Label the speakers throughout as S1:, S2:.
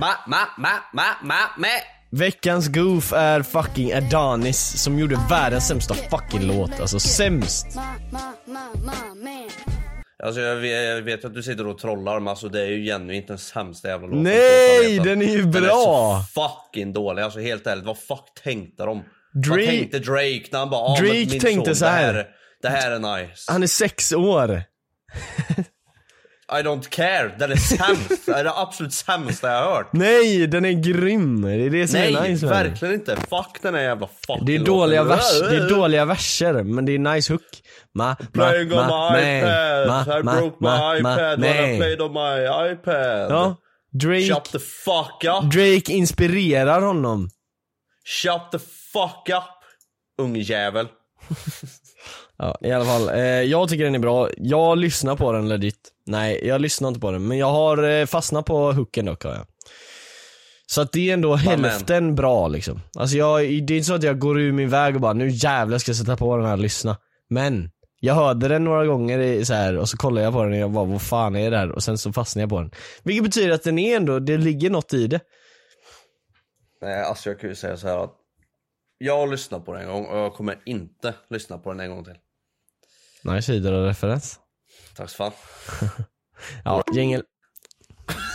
S1: Ma, ma, ma, ma, ma, ma.
S2: Veckans goof är fucking Adonis som gjorde världens sämsta fucking låt. Alltså sämst.
S1: Alltså jag vet, jag vet att du sitter och trollar men alltså det är ju genuint den sämsta jävla låten
S2: Nej, den är ju
S1: Den är
S2: bra.
S1: så fucking dålig, alltså helt ärligt, vad fuck tänkte de?
S2: Drake-
S1: Vad tänkte Drake när han bara ah, men
S2: Drake
S1: min
S2: tänkte
S1: son,
S2: så här.
S1: Det här, det här är nice.
S2: Han är sex år.
S1: I don't care, den är sämst. det är det absolut sämsta jag har hört.
S2: Nej, den är grym. Det är det som
S1: Nej,
S2: är nice med den.
S1: verkligen inte. Fuck den här jävla fucking
S2: Det är dåliga, vers, det är dåliga verser, men det är nice hook. Ma, ma,
S1: Playing on
S2: ma,
S1: my
S2: man.
S1: iPad,
S2: Ma,
S1: I
S2: ma,
S1: broke my
S2: ma, ma,
S1: iPad when I played on my iPad.
S2: Ja, Drake,
S1: Shut the fuck up.
S2: Drake inspirerar honom.
S1: Shut the fuck up. Ungjävel.
S2: Ja, i alla fall. Eh, jag tycker den är bra. Jag lyssnar på den legit. Nej, jag lyssnar inte på den, men jag har eh, fastnat på hooken dock har jag. Så att det är ändå hälften bra liksom. Alltså jag, det är inte så att jag går ur min väg och bara nu jävlar ska jag sätta på den här och lyssna. Men, jag hörde den några gånger i, så här, och så kollade jag på den och jag bara vad fan är det här? Och sen så fastnade jag på den. Vilket betyder att den är ändå, det ligger något i det.
S1: Nej, alltså jag kan ju säga så här att jag har lyssnat på den en gång och jag kommer inte lyssna på den en gång till.
S2: Nice Hydra-referens.
S1: Tack så fan.
S2: Ja, jingel.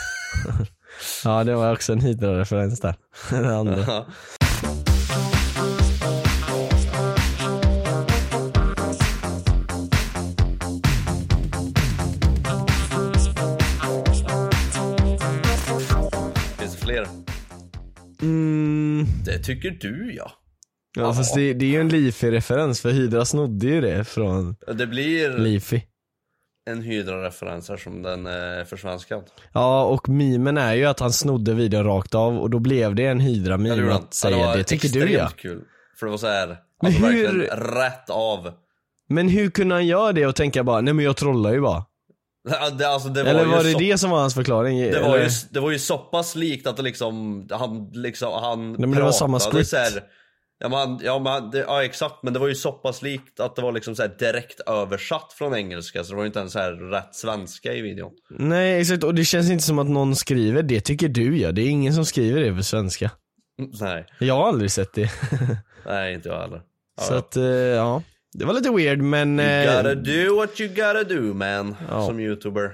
S2: ja, det var också en Hydra-referens där. Den andra.
S1: Finns det fler?
S2: Mm,
S1: Det tycker du ja.
S2: ja, fast det, det är ju en Leafy-referens för Hydra snodde ju det från
S1: Det blir
S2: Leafy.
S1: En Hydra-referens som den är försvenskad.
S2: Ja, och mimen är ju att han snodde videon rakt av och då blev det en Hydra-meme att säga
S1: var
S2: det, tycker du ja.
S1: kul. För det var så här,
S2: Men
S1: alltså
S2: hur-
S1: verkligen rätt av.
S2: Men hur kunde han göra det och tänka bara, nej men jag trollar ju bara?
S1: Det, alltså, det var
S2: Eller var det
S1: så,
S2: det som var hans förklaring?
S1: Det var, ju, det var ju så pass likt att det liksom, han liksom, han
S2: men det var samma
S1: pratade
S2: script.
S1: så här, Ja men, ja, men det, ja exakt, men det var ju så pass likt att det var liksom så direkt översatt från engelska så det var ju inte ens så här rätt svenska i videon.
S2: Nej exakt, och det känns inte som att någon skriver det tycker du ja. Det är ingen som skriver det på svenska.
S1: Nej,
S2: Jag har aldrig sett det.
S1: nej inte jag heller. Ja,
S2: Så
S1: ja.
S2: att, eh, ja. Det var lite weird men...
S1: You
S2: eh,
S1: gotta do what you gotta do man,
S2: Ja.
S1: som youtuber.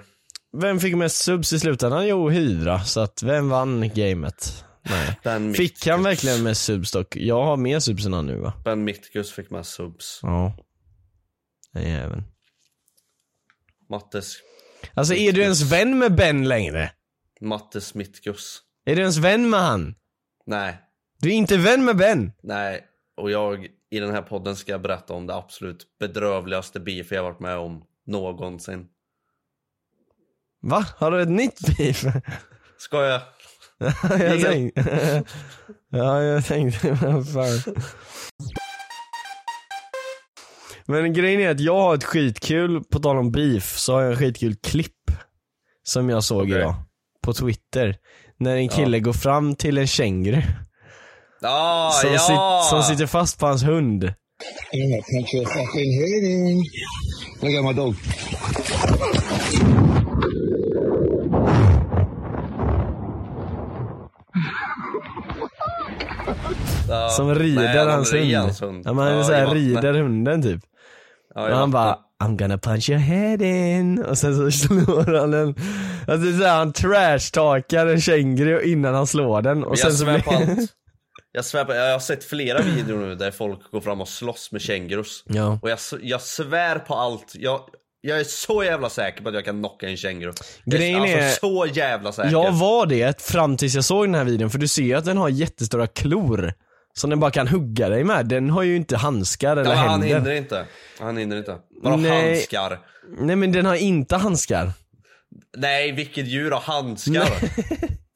S2: Vem fick mest subs i slutändan? Jo, Hydra. Så att vem vann gamet? Nej. Fick han verkligen mest subs dock? Jag har mer subs än han nu va?
S1: Ben Mitkus fick mest subs.
S2: Ja. Den jäveln.
S1: Mattes,
S2: Alltså är du ens vän med Ben längre?
S1: Mattes Mitkus.
S2: Är du ens vän med han?
S1: Nej,
S2: Du är inte vän med Ben?
S1: nej. Och jag, i den här podden ska jag berätta om det absolut bedrövligaste beef jag varit med om någonsin.
S2: Va? Har du ett nytt beef?
S1: Ska jag?
S2: jag tänkte... ja, jag tänkte, vad fan. Men grejen är att jag har ett skitkul, på tal om beef, så har jag en skitkul klipp. Som jag såg
S1: Okej.
S2: idag. På Twitter. När en kille går fram till en känguru.
S1: Ah,
S2: Som,
S1: ja!
S2: sit, som sitter fast på hans hund.
S3: Fucking. Look at my dog.
S1: Ja,
S2: Som rider
S1: nej, han
S2: hans, hund.
S1: hans hund.
S2: Ja, men
S1: Ja,
S2: så här, rider hunden typ.
S1: Ja,
S2: och han bara I'm gonna punch your head in och sen så slår han den. Alltså så här, han trashtalkar en känguru innan han slår den och sen
S1: jag
S2: så
S1: svär
S2: blir...
S1: på allt. Jag svär på, jag har sett flera videor nu där folk går fram och slåss med kängurus.
S2: Ja.
S1: Och jag, jag svär på allt. Jag, jag är så jävla säker på att jag kan knocka en känguru. Jag
S2: Grejen
S1: alltså
S2: är-
S1: så jävla säker.
S2: Jag var det fram tills jag såg den här videon för du ser ju att den har jättestora klor. Som den bara kan hugga dig med. Den har ju inte handskar eller
S1: ja, men han
S2: händer.
S1: hinner inte. Han hinner inte. Bara
S2: Nej.
S1: handskar.
S2: Nej men den har inte handskar.
S1: Nej, vilket djur har handskar?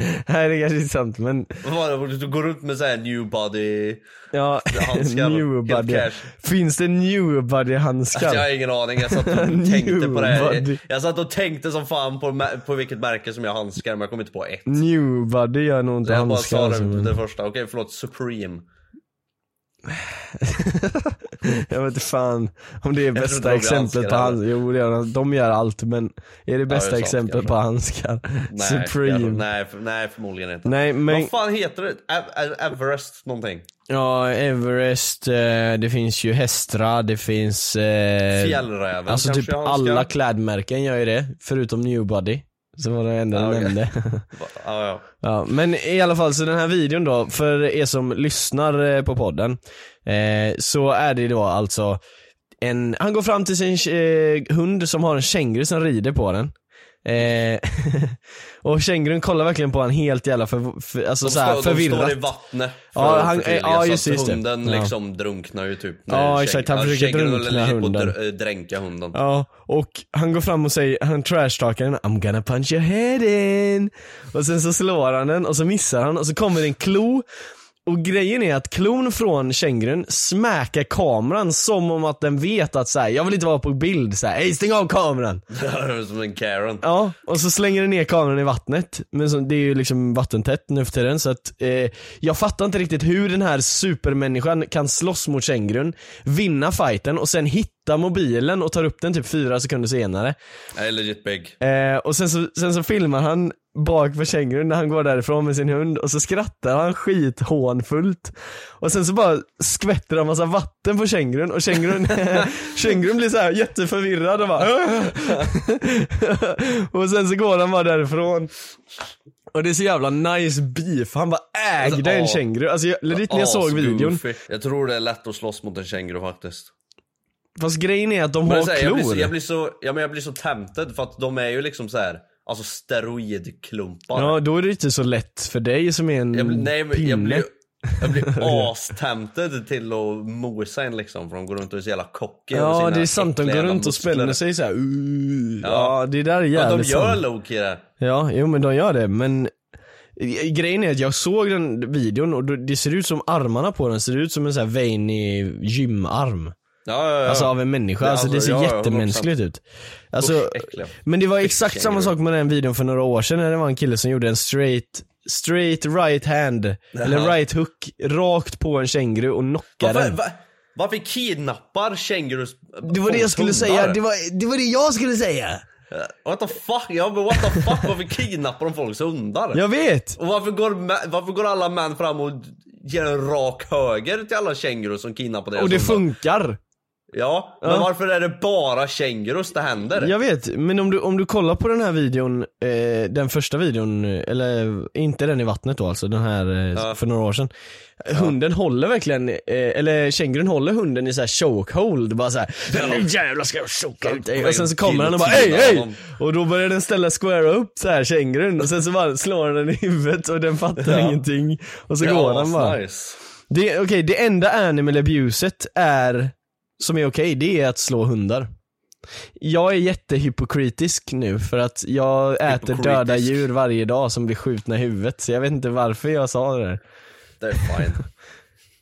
S2: Nej det kanske är sant men
S1: Vad var det? Du går runt med såhär new body...
S2: ja,
S1: Handskar,
S2: new body. Finns det new body handskar?
S1: Jag har ingen aning, jag satt och tänkte på det här. Jag satt och tänkte som fan på, på vilket märke som jag har handskar men jag kom inte på ett.
S2: New body gör nog inte
S1: Jag bara
S2: handskar
S1: sa
S2: alltså,
S1: det,
S2: men...
S1: det första, okej förlåt, Supreme.
S2: Jag vet inte fan om det är bästa exemplet på
S1: det.
S2: hans, jo det de. de gör allt men är det bästa
S1: det är sant,
S2: exemplet
S1: kanske.
S2: på handskar?
S1: Nej,
S2: Supreme.
S1: jag- nej, för, nej förmodligen inte.
S2: Nej men,
S1: Vad fan heter det? Ev- Ev- Everest någonting?
S2: ja Everest, eh, det finns ju Hestra, det finns eh,
S1: Fjällräven
S2: Alltså typ alla klädmärken gör ju det, förutom Newbody. Så var det enda jag
S1: okej.
S2: nämnde.
S1: Ja, ja.
S2: Ja, men i alla fall så den här videon då, för er som lyssnar eh, på podden, eh, så är det då alltså en, han går fram till sin eh, hund som har en känguru som rider på den. Eh, och kängurun kollar verkligen på honom helt jävla för, för, alltså
S1: De,
S2: så här,
S1: står, de
S2: förvirrat.
S1: står i vattnet för
S2: Ja,
S1: att
S2: han-
S1: förtydliga,
S2: ja,
S1: så
S2: just
S1: att
S2: det, just det.
S1: hunden
S2: Ja.
S1: liksom drunknar ju typ.
S2: Ja, exakt, han försöker
S1: kängurun
S2: drunkna
S1: på
S2: hunden.
S1: att dr- äh, dränka hunden.
S2: Ja, och han går fram och säger, han trashtalkar den, I'm gonna punch your head in. Och sen så slår han den och så missar han och så kommer det en klo. Och grejen är att klon från kängurun smäkar kameran som om att den vet att såhär, jag vill inte vara på bild såhär, hej stäng av kameran.
S1: Som en Karen.
S2: Ja, och så slänger den ner kameran i vattnet. Men så, det är ju liksom vattentätt nu för tiden så att eh, jag fattar inte riktigt hur den här supermänniskan kan slåss mot kängurun, vinna fighten och sen hitta mobilen och tar upp den typ fyra sekunder senare.
S1: Är legit big.
S2: Eh, och sen så, sen så filmar han bak på kängurun när han går därifrån med sin hund och så skrattar han skithånfullt. Och sen så bara skvätter han massa vatten på kängurun och kängurun, kängurun blir så här jätteförvirrad och bara Och sen så går han bara därifrån. Och det är så jävla nice beef, han bara ägde
S1: Alltså,
S2: en känguru. Alltså jag, legit, när jag såg videon.
S1: Jag tror det är lätt att slåss mot en känguru faktiskt.
S2: fast grejen är att de
S1: Men
S2: har
S1: här, jag, blir så,
S2: klor.
S1: jag, blir så, ja, men jag blir så tempted för att de är ju liksom så här, alltså steroidklumpar.
S2: Ja, då är det inte så lätt för dig som är en
S1: jag, blir- nej, men
S2: pinne.
S1: jag blir, jag blir astempted till att mosa en liksom för de går runt och är så jävla över
S2: Ja det är sant, de går runt och spänner sig såhär uh, ja.
S1: Ja.
S2: det där är
S1: Ja, de
S2: jävligt
S1: gör low-key det.
S2: Ja, jo men de gör det men eh, Grejen är att jag såg den videon och det ser ut som armarna på den ser ut som en sån här veiny gymarm.
S1: Ja, ja, ja.
S2: Alltså av en människa, alltså, det ser jättemänskligt ut. Alltså,
S1: Usch,
S2: men det var exakt
S1: Fiskkänguru.
S2: samma sak med den videon för några år sedan när det var en kille som gjorde en straight Straight right hand, eller
S1: Jaha.
S2: right hook, rakt på en känguru och knockade
S1: Varför,
S2: den.
S1: va, varför kidnappar kängurus
S2: Det var det jag skulle säga, det var, det var det jag skulle säga!
S1: What the fuck? Ja men what the fuck, varför kidnappar de folks hundar?
S2: Jag vet!
S1: Och varför går, varför går alla män fram och ger en rak höger till alla kängurus som kidnappar deras
S2: Och det
S1: hundar?
S2: funkar!
S1: Ja, men
S2: Ja.
S1: varför är det bara kängurus det händer?
S2: Jag vet, men om du, om du kollar på den här videon, eh, den första videon, eller inte den i vattnet då alltså, den här eh,
S1: Ja.
S2: för några år sedan. Hunden håller verkligen, eh, eller kängurun håller hunden i så här chokehold, bara såhär Nu jävlar ska jag choka ut dig. Och sen så kommer han och bara hej hej! Och då börjar den ställa square upp så här kängurun och sen så bara slår han den i huvudet och den fattar ingenting. Och så går han bara.
S1: nice.
S2: Det, okej, det enda animal abuset är, som är okej, det är att slå hundar. Jag är jättehypokritisk nu för att jag äter döda djur varje dag som blir skjutna i huvudet, så jag vet inte varför jag sa det där.
S1: Det är fine.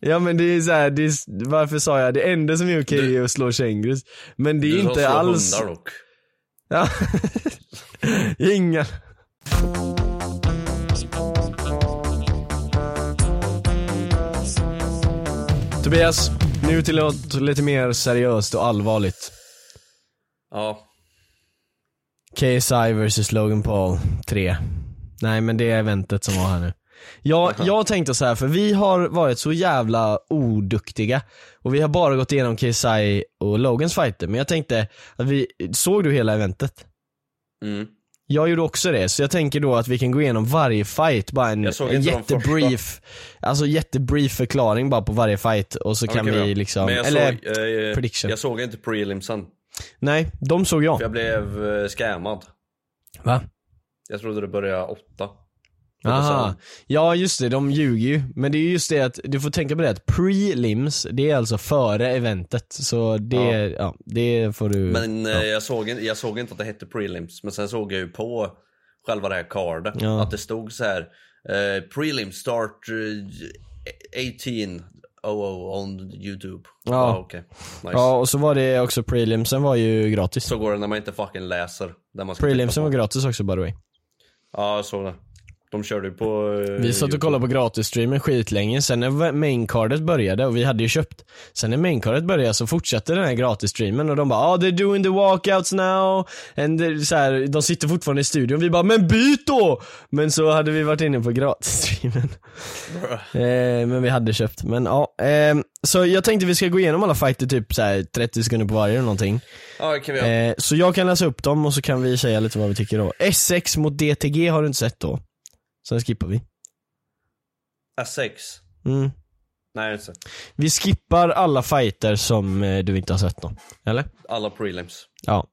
S2: Ja men det är så här, det är, varför sa jag det enda som är okej
S1: Du-
S2: är att slå kängurus? Men det är
S1: Du
S2: inte
S1: slå
S2: alls...
S1: hundar dock.
S2: Ja. Inga. Tobias, nu till något lite mer seriöst och allvarligt.
S1: Ja.
S2: KSI vs Logan Paul 3. Nej men det är eventet som var här nu. Jag, jag tänkte så här, för vi har varit så jävla oduktiga och vi har bara gått igenom KSI och Logans fighter, men jag tänkte att vi, såg du hela eventet?
S1: Mm.
S2: Jag gjorde också det, så jag tänker då att vi kan gå igenom varje fight, bara en, en jättebrief, alltså jättebrief förklaring bara på varje fight och så kan
S1: Okej,
S2: vi liksom,
S1: Men jag
S2: eller
S1: såg, eh,
S2: prediction.
S1: Jag såg inte prelimsen.
S2: nej, de såg jag.
S1: För jag blev eh, scammad.
S2: Va?
S1: Jag trodde det började åtta.
S2: Aha. Ja just det, de ljuger ju. Men det är just det att, du får tänka på det att prelims, det är alltså före eventet. Så det, ja.
S1: Ja.
S2: det får du...
S1: Men eh,
S2: ja.
S1: jag, såg, jag såg inte att det hette prelims, men sen såg jag ju på själva det här cardet
S2: Ja.
S1: att det stod så här eh, Prelim start eh, 18 oh, on YouTube.
S2: Ja.
S1: okej. Nice.
S2: Ja och så var det också prelimsen var ju gratis.
S1: Så går det när man inte fucking läser. Där man
S2: Prelimsen var gratis också by the way.
S1: Ja, jag såg det. De körde på... eh,
S2: Vi satt och kollade på gratisstreamen skitlänge, sen när maincardet började och vi hade ju köpt, sen när maincardet började så fortsatte den här gratisstreamen och de bara ah they're doing the walkouts now, and så här, de sitter fortfarande i studion, vi bara men byt då! Men så hade vi varit inne på gratisstreamen. eh, men vi hade köpt, men ja. Eh, så jag tänkte vi ska gå igenom alla fighter typ så här 30 sekunder på varje eller någonting.
S1: Ja, det kan vi göra.
S2: Eh, så jag kan läsa upp dem och så kan vi säga lite vad vi tycker då. S6 mot DTG har du inte sett då? Sen skippar vi.
S1: S6.
S2: Mm.
S1: Nej, inte.
S2: Vi skippar alla fighter som eh, du inte har sett då. Eller?
S1: Alla prelims.
S2: Ja.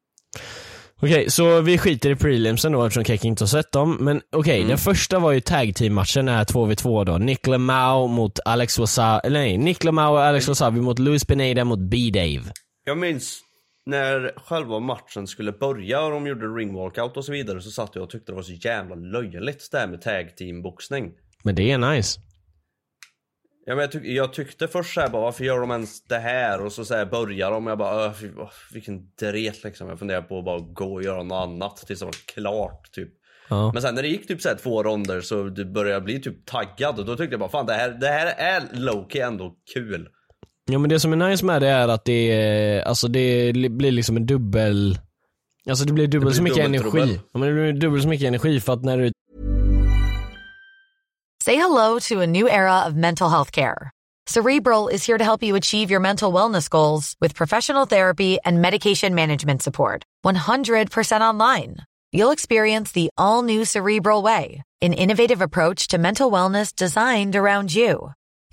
S2: Okej, så vi skiter i prelimsen då eftersom Keck inte har sett dem. Men okej, den första var ju tag team matchen den här 2v2 då. Nick Lamau mot Alex Wasabi, nej, Nick Lamau och Alex Wasabi mot Luis Pineda mot B-Dave.
S1: Jag minns när själva matchen skulle börja och de gjorde ring walkout och så vidare så satt jag och tyckte det var så jävla löjligt det här med tag team boxning.
S2: Men det är nice.
S1: Ja, men jag, tyck, jag tyckte först såhär bara varför gör de ens det här och så, så här börjar de och jag bara öh, vilken dret liksom. Jag funderar på att bara gå och göra något annat tills det var klart typ.
S2: Ja.
S1: Men sen när det gick typ så här två ronder så började bli typ taggad och då tyckte jag bara fan det här, det här är Loki ändå kul.
S2: Ja men det som är nice med det är att det är, alltså det blir liksom en dubbel Alltså det blir dubbelt
S1: blir
S2: så mycket
S1: dubbeltrubbel.
S2: energi. Ja, men det blir dubbelt så mycket energi för att när du
S4: Say hello to a new era of mental health care. Cerebral is here to help you achieve your mental wellness goals with professional therapy and medication management support. 100% online. You'll experience the all new Cerebral Way, an innovative approach to mental wellness designed around you.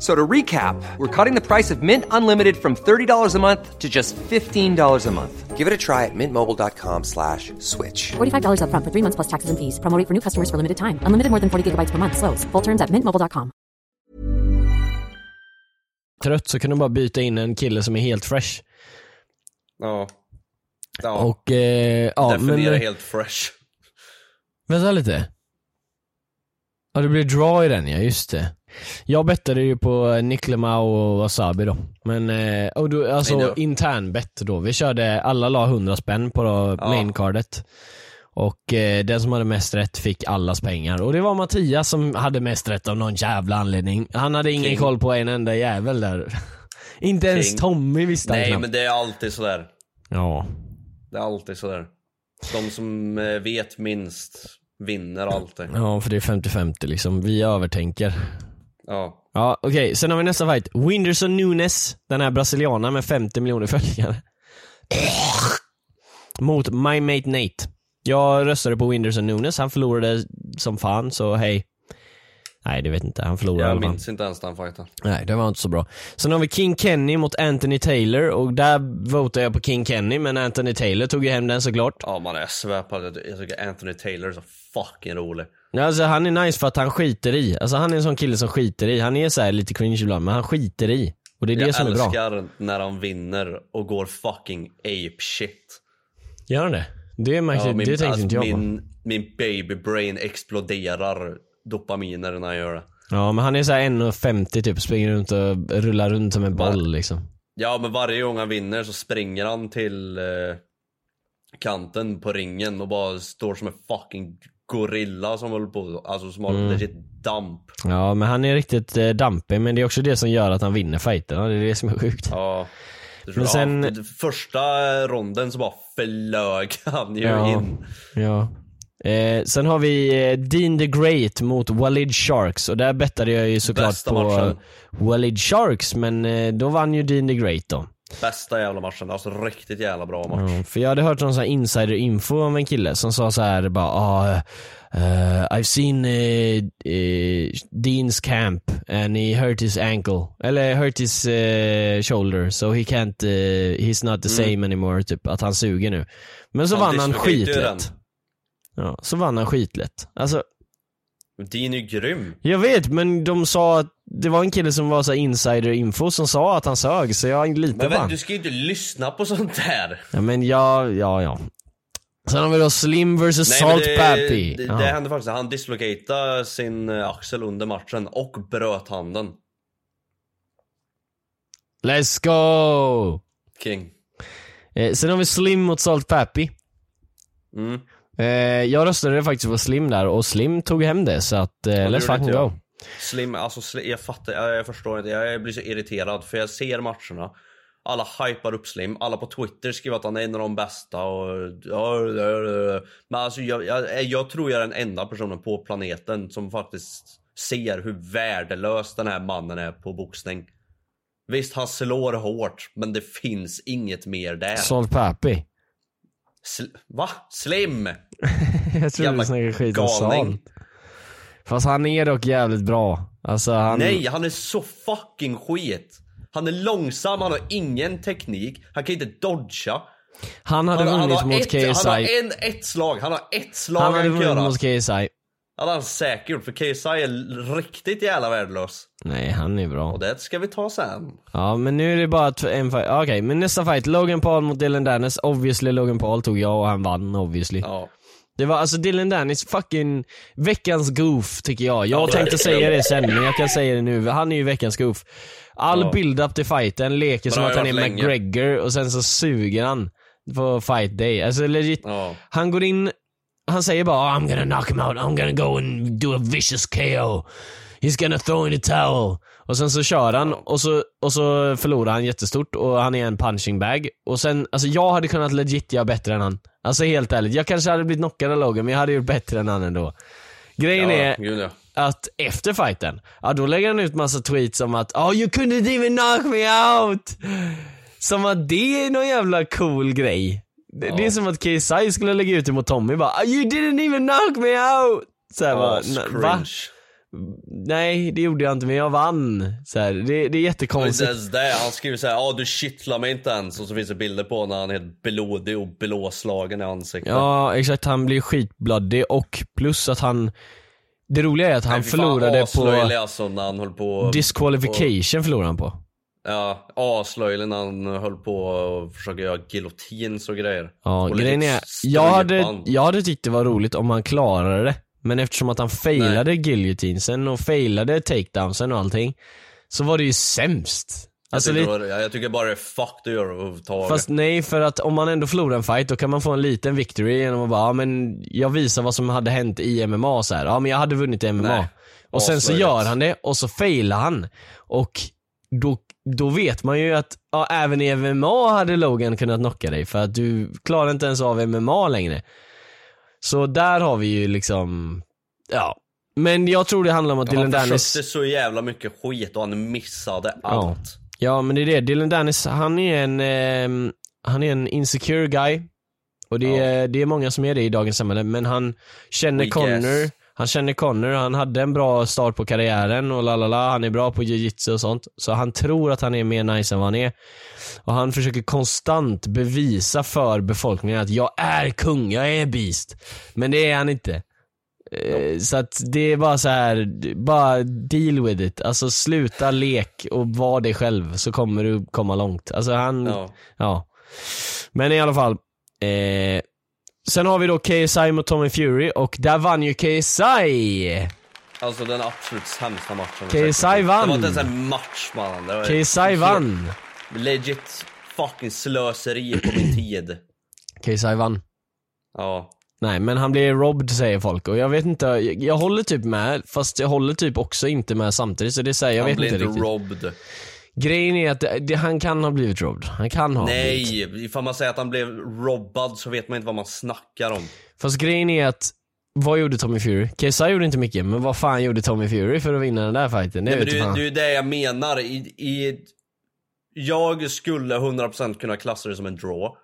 S5: F- So to recap, we're cutting the price of Mint Unlimited from $30 a month to just $15 a month. Give it a try at mintmobile.com slash switch.
S6: $45 upfront for three months plus taxes and fees. Promo rate for new customers for limited time. Unlimited more than 40 gigabytes per month. Slows. Full terms at mintmobile.com.
S2: trött så kan du bara byta in en kille som är helt fresh.
S1: Ja. Ja,
S2: Och eh, ja
S1: definiera
S2: men,
S1: helt fresh.
S2: vänta lite. Ja det blir draw i den ja, just det. Jag bettade ju på Nick Lemau och Wasabi då. Men, eh, och då, alltså
S1: know.
S2: intern bet då. Vi körde, alla la 100 spänn på då,
S1: Ja.
S2: maincardet. Och eh, den som hade mest rätt fick allas pengar. Och det var Mattias som hade mest rätt av någon jävla anledning. Han hade ingen
S1: King.
S2: koll på en enda jävel där. Inte ens
S1: King.
S2: Tommy visste
S1: Nej
S2: knappt.
S1: men det är alltid sådär.
S2: Ja.
S1: Det är alltid sådär. De som eh, vet minst vinner alltid.
S2: ja, för det är 50-50 liksom. Vi övertänker.
S1: Ja.
S2: Ja, okej. Sen har vi nästa fight. Winderson Nunes, den här brasilianaren med 50 miljoner följare. Mot My Mate Nate. Jag röstade på Winderson Nunes, han förlorade som fan, så hej. Nej det vet inte, han förlorade
S1: Jag minns inte ens den fighten.
S2: Nej, det var inte så bra. Sen har vi King Kenny mot Anthony Taylor och där votar jag på King Kenny men Anthony Taylor tog ju hem den såklart.
S1: Ja man jag svär på det. Jag tycker Anthony Taylor är så fucking rolig.
S2: Ja, Alltså han är nice för att han skiter i. Alltså han är en sån kille som skiter i. Han är så här lite cringe ibland men han skiter i. Och det är det
S1: Jag
S2: som är bra.
S1: älskar när han vinner och går fucking ape shit.
S2: Gör han det? Det, märkte,
S1: Ja, min,
S2: det tänkte
S1: alltså,
S2: inte jag på.
S1: min, min baby brain exploderar dopaminer när han gör det.
S2: Ja men han är så här 1,50 typ, springer runt och rullar runt som en boll liksom.
S1: Ja men varje gång han vinner så springer han till eh, kanten på ringen och bara står som en fucking gorilla som håller på, alltså som har
S2: Mm.
S1: legit damp.
S2: Ja men han är riktigt eh, dampig men det är också det som gör att han vinner fighterna, det är det som är sjukt.
S1: Ja.
S2: Men sen-
S1: ja, första ronden så bara flög han ju
S2: Ja.
S1: in.
S2: Ja. Eh, sen har vi eh, Dean the Great mot Walid Sharks och där bettade jag ju såklart
S1: Bästa
S2: på
S1: matchen.
S2: Walid Sharks men eh, då vann ju Dean the Great då.
S1: Bästa jävla matchen, alltså riktigt jävla bra match.
S2: Ja, för jag hade hört någon sån här insider info om en kille som sa så här bara ah, eh, I've seen eh, eh, Deans camp and he hurt his ankle, eller hurt his shoulder so he can't, he's not the same anymore typ, att han suger nu. Men så
S1: Mm. Han
S2: vann han skitlätt. Ja, så vann han skitlätt. Alltså
S1: Dean är ju grym.
S2: Jag vet, men de sa att det var en kille som var så här insider info som sa att han sög, så jag litar
S1: Men vänta,
S2: han.
S1: du ska ju inte lyssna på sånt där.
S2: Ja men ja, ja, ja. Sen har vi då Slim vs
S1: men
S2: Salt
S1: det,
S2: Pappy.
S1: det,
S2: Ja.
S1: det hände faktiskt, han dislocatade sin eh, axel under matchen och bröt handen.
S2: Let's go!
S1: King.
S2: Eh, sen har vi Slim mot Salt Pappy.
S1: Mm.
S2: Eh, jag röstade faktiskt på Slim där och Slim tog hem det så att eh, let's fucking go.
S1: Slim, alltså sli- jag fattar, jag, jag förstår inte, jag blir så irriterad för jag ser matcherna Alla hypar upp Slim, alla på Twitter skriver att han är en av de bästa och. Men alltså jag, jag, jag tror jag är den enda personen på planeten som faktiskt ser hur värdelös den här mannen är på boxning Visst, han slår hårt, men det finns inget mer där
S2: Salt Pappy.
S1: Sl- Va? Slim?
S2: jag tror
S1: Jävla
S2: du snackar skit om. Salt. Fast han är dock jävligt bra. Alltså han...
S1: Nej, han är så fucking skit. Han är långsam, han har ingen teknik, han kan inte dodga.
S2: Han hade
S1: Han, han,
S2: vunnit
S1: har
S2: mot
S1: ett,
S2: KSI.
S1: han har en, ett slag, han har ett slag
S2: Han
S1: han,
S2: hade
S1: kan
S2: vunnit mot KSI.
S1: Det hade han säkert gjort, för KSI är riktigt jävla värdelös.
S2: Nej, han är bra.
S1: Och det ska vi ta sen.
S2: Ja, men nu är det bara en fight. Okej, men nästa fight. Logan Paul mot Dylan Dennis. Obviously Logan Paul tog jag och han vann obviously.
S1: Ja.
S2: Det var alltså Dylan Dennis fucking veckans goof tycker jag. Jag
S1: Ja,
S2: tänkte säga det sen men jag kan säga det nu. Han är ju veckans goof. All
S1: Ja.
S2: build-up till fighten leker som att han är
S1: länge.
S2: McGregor och sen så suger han på fight day. Alltså legit.
S1: Ja.
S2: Han går in, han säger bara "Oh, I'm gonna knock him out, I'm gonna go and do a vicious KO. He's gonna throw in the towel. Och sen så kör han och så, och så förlorar han jättestort och han är en punching bag. Och sen, alltså jag hade kunnat legit göra bättre än han. Alltså helt ärligt, jag kanske hade blivit knockad av Logan men jag hade gjort bättre än han ändå. Grejen
S1: Ja,
S2: är
S1: gud ja.
S2: att efter fighten, ja då lägger han ut massa tweets om att oh you couldn't even knock me out. Som att det är någon jävla cool grej. Det, det är som att KSI skulle lägga ut det mot Tommy bara "Oh, you didn't even knock me out. Så här, bara,
S1: As
S2: "Na- va? Nej det gjorde jag inte men jag vann. Så här, det, det är
S1: Och inte
S2: jättekonstigt.
S1: ens det, han skriver såhär ja du kittlar mig inte ens och så finns det bilder på när han är helt blodig och blåslagen i ansiktet.
S2: Ja exakt, han blir skitblödig och plus att han Det roliga är att han
S1: Nej, fan,
S2: förlorade
S1: aslöjlig
S2: på
S1: alltså när han höll på
S2: disqualification förlorade han på.
S1: Ja, aslöjlig när han höll på att försöka göra giljotins och grejer.
S2: Ja,
S1: Och
S2: grejen är, jag hade, jag hade tyckt det var roligt om han klarade det. Men eftersom att han failade guillotinsen och failade takedownsen och allting, så var det ju sämst. Alltså
S1: jag, tycker det jag tycker bara det är fucked att göra överhuvudtaget.
S2: fast nej, för att om man ändå förlorar en fight, då kan man få en liten victory genom att bara, ja men jag visar vad som hade hänt i MMA så här. ja men jag hade vunnit i MMA.
S1: Nej,
S2: och sen så gör han det, och så failar han. Och då, då vet man ju att, ja även i MMA hade Logan kunnat knocka dig, för att du klarar inte ens av MMA längre. Så där har vi ju liksom, ja. Men jag tror det handlar om att Dylan
S1: han
S2: Dennis...
S1: försökte så jävla mycket skit och han missade
S2: Ja.
S1: allt.
S2: Ja men det är det, Dylan Dennis, han är en, ehm, han är en insecure guy. Och det är, det är många som är det i dagens samhälle, men han känner
S1: We
S2: Connor,
S1: guess.
S2: Han känner Connor, han hade en bra start på karriären och lalala, han är bra på jiu-jitsu och sånt. Så han tror att han är mer nice än vad han är. Och han försöker konstant bevisa för befolkningen att jag är kung, jag är beast. Men det är han inte. Eh, Så att det är bara så här, bara deal with it. Alltså sluta lek och var dig själv så kommer du komma långt. Alltså han, ja.
S1: Ja.
S2: Men i alla fall. Eh, sen har vi då KSI mot Tommy Fury och där vann ju KSI.
S1: Alltså den absolut sämsta matchen.
S2: KSI vann.
S1: Det var inte ens en match mannen.
S2: KSI vann.
S1: Legit fucking slöseri på min tid.
S2: KSI vann.
S1: Ja.
S2: Nej men han blev robbed säger folk och jag vet inte, jag, jag håller typ med fast jag håller typ också inte med samtidigt så det säger jag
S1: Han
S2: vet inte
S1: inte
S2: riktigt.
S1: robbed.
S2: Grejen är att det, han kan ha blivit robbed. Han kan ha blivit.
S1: Nej, ifall man säger att han blev robbad så vet man inte vad man snackar om.
S2: Fast grejen är att, vad gjorde Tommy Fury? KSI gjorde inte mycket, men vad fan gjorde Tommy Fury för att vinna den där fighten? Det
S1: Nej, men det, det är ju det jag menar. I, i, jag skulle 100% kunna klassa det som en draw.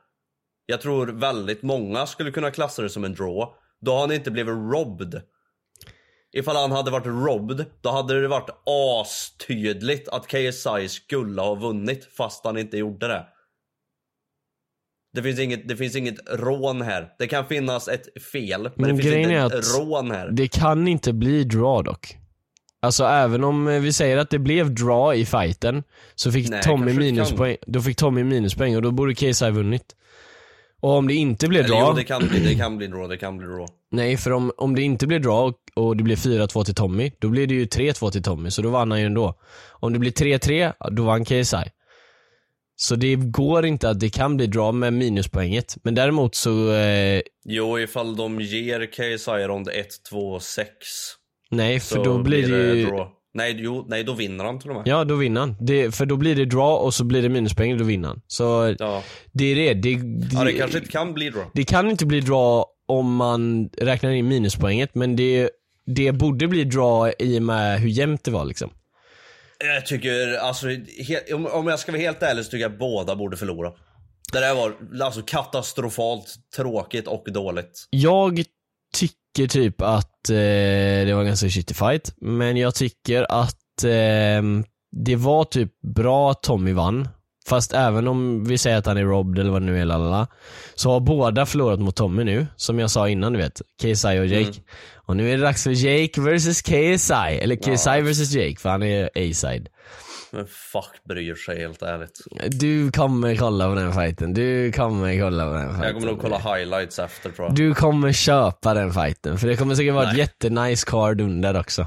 S1: Jag tror väldigt många skulle kunna klassa det som en draw. Då har han inte blivit robbed. Ifall han hade varit robbed, då hade det varit astydligt att KSI skulle ha vunnit fast han inte gjorde det. Det finns inget, det finns inget rån här. Det kan finnas ett fel, men,
S2: Men
S1: det finns inte ett
S2: att
S1: rån här.
S2: Det kan inte bli draw dock. Alltså även om eh, vi säger att det blev draw i fighten, så fick
S1: Nej,
S2: Tommy minuspoäng, då fick Tommy minuspoäng och då borde KSI vunnit. Och om det inte
S1: Eller
S2: draw,
S1: jo, det kan bli, det kan bli draw, det kan bli draw.
S2: nej för om, om det inte blev draw och, och det blev 4-2 till Tommy, då blir det ju 3-2 till Tommy, så då vann han ju ändå. Om det blir 3-3, då vann KSI. Så det går inte att det kan bli draw med minuspoänget. Men däremot så, eh,
S1: Jo, ifall de ger KSI rond 1, 2, 6.
S2: nej för då blir det ju,
S1: draw. Nej, jo, nej, då vinner han till och med.
S2: ja då vinner han. Det, för då blir det draw och så blir det minuspoäng då vinner han. Så
S1: Ja.
S2: det är det. Det, det,
S1: ja, det kanske inte kan bli draw.
S2: det kan inte bli draw om man räknar in minuspoänget men det, det borde bli draw i och med hur jämnt det var liksom.
S1: Jag tycker, alltså, he- om, om jag ska vara helt ärlig så tycker jag båda borde förlora. Det där var alltså katastrofalt tråkigt och dåligt.
S2: Jag tycker typ att eh, det var en ganska shitty fight, men jag tycker att eh, det var typ bra att Tommy vann. Fast även om vi säger att han är robbed eller vad det nu är, lalala, så har båda förlorat mot Tommy nu, som jag sa innan du vet, KSI och Jake. Och nu är det dags för Jake versus KSI, eller KSI versus Jake, för han är A-side.
S1: Men fuck bryr sig helt ärligt.
S2: Du kommer kolla på den fighten, du kommer kolla på den fighten.
S1: Jag kommer nog kolla highlights efter tror jag.
S2: Du kommer köpa den fighten, för det kommer säkert vara ett
S1: Nej.
S2: jättenice card under också.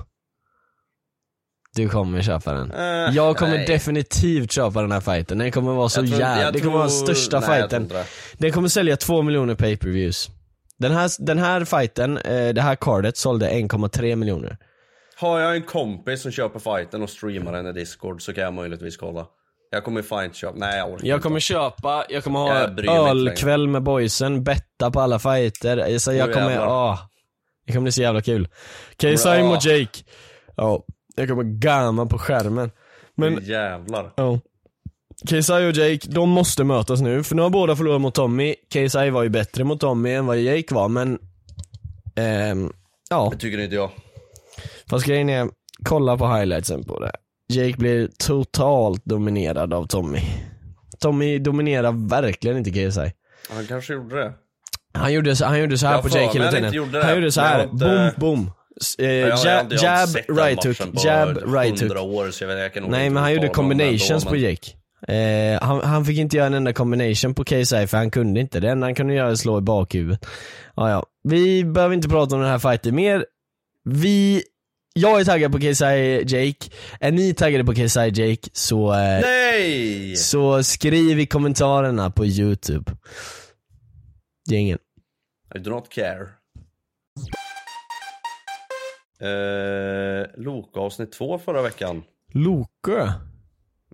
S2: Du kommer köpa den.
S1: Eh,
S2: jag kommer
S1: nej.
S2: definitivt köpa den här fighten, den kommer vara så jävla, det kommer vara den största
S1: nej,
S2: fighten. Den kommer sälja två miljoner pay-per-views. Den här, den här fighten, eh, det här cardet sålde 1,3 miljoner.
S1: Har jag en kompis som köper fighten och streamar den i discord så kan jag möjligtvis kolla. Jag kommer fan inte köpa, nej jag orkar
S2: Jag
S1: inte.
S2: kommer köpa, jag kommer ha
S1: Jag inte
S2: ölkväll med boysen, betta på alla fighter, så jag
S1: Åh,
S2: kommer, ah, Det kommer bli så jävla kul. KSI mot Jake. Ja, jag kommer gamma på skärmen. Men,
S1: Men... Jävlar.
S2: ja. KSI och Jake, de måste mötas nu, för nu har båda förlorat mot Tommy. KSI var ju bättre mot Tommy än vad Jake var, men ehm, ja.
S1: Det tycker inte jag.
S2: Fast grejen är, kolla på highlightsen på det. Jake blir totalt dominerad av Tommy. Tommy dominerar verkligen inte KSI.
S1: Han kanske gjorde det.
S2: Han gjorde, så- han gjorde så här
S1: Jag
S2: på Jake hela
S1: han
S2: tiden.
S1: inte gjorde.
S2: Han gjorde så här,
S1: inte-
S2: boom, boom. Eh, jab, jab, right hook,
S1: på
S2: jab, right
S1: 100
S2: hook.
S1: år så jag, vet, jag
S2: Nej men han gjorde combinations på
S1: men-
S2: Jake. Eh, han, han fick inte göra en enda combination på KSI för han kunde inte. Det enda han kunde göra är att slå i bakhuvudet. Ja, ja. Vi behöver inte prata om den här fighten mer. Vi, jag är taggad på KSI Jake. Är ni taggade på KSI Jake så, eh,
S1: Nej!
S2: så skriv i kommentarerna på youtube. Gängen.
S1: I do not care. Eh, Loka avsnitt två förra veckan.
S2: Loke.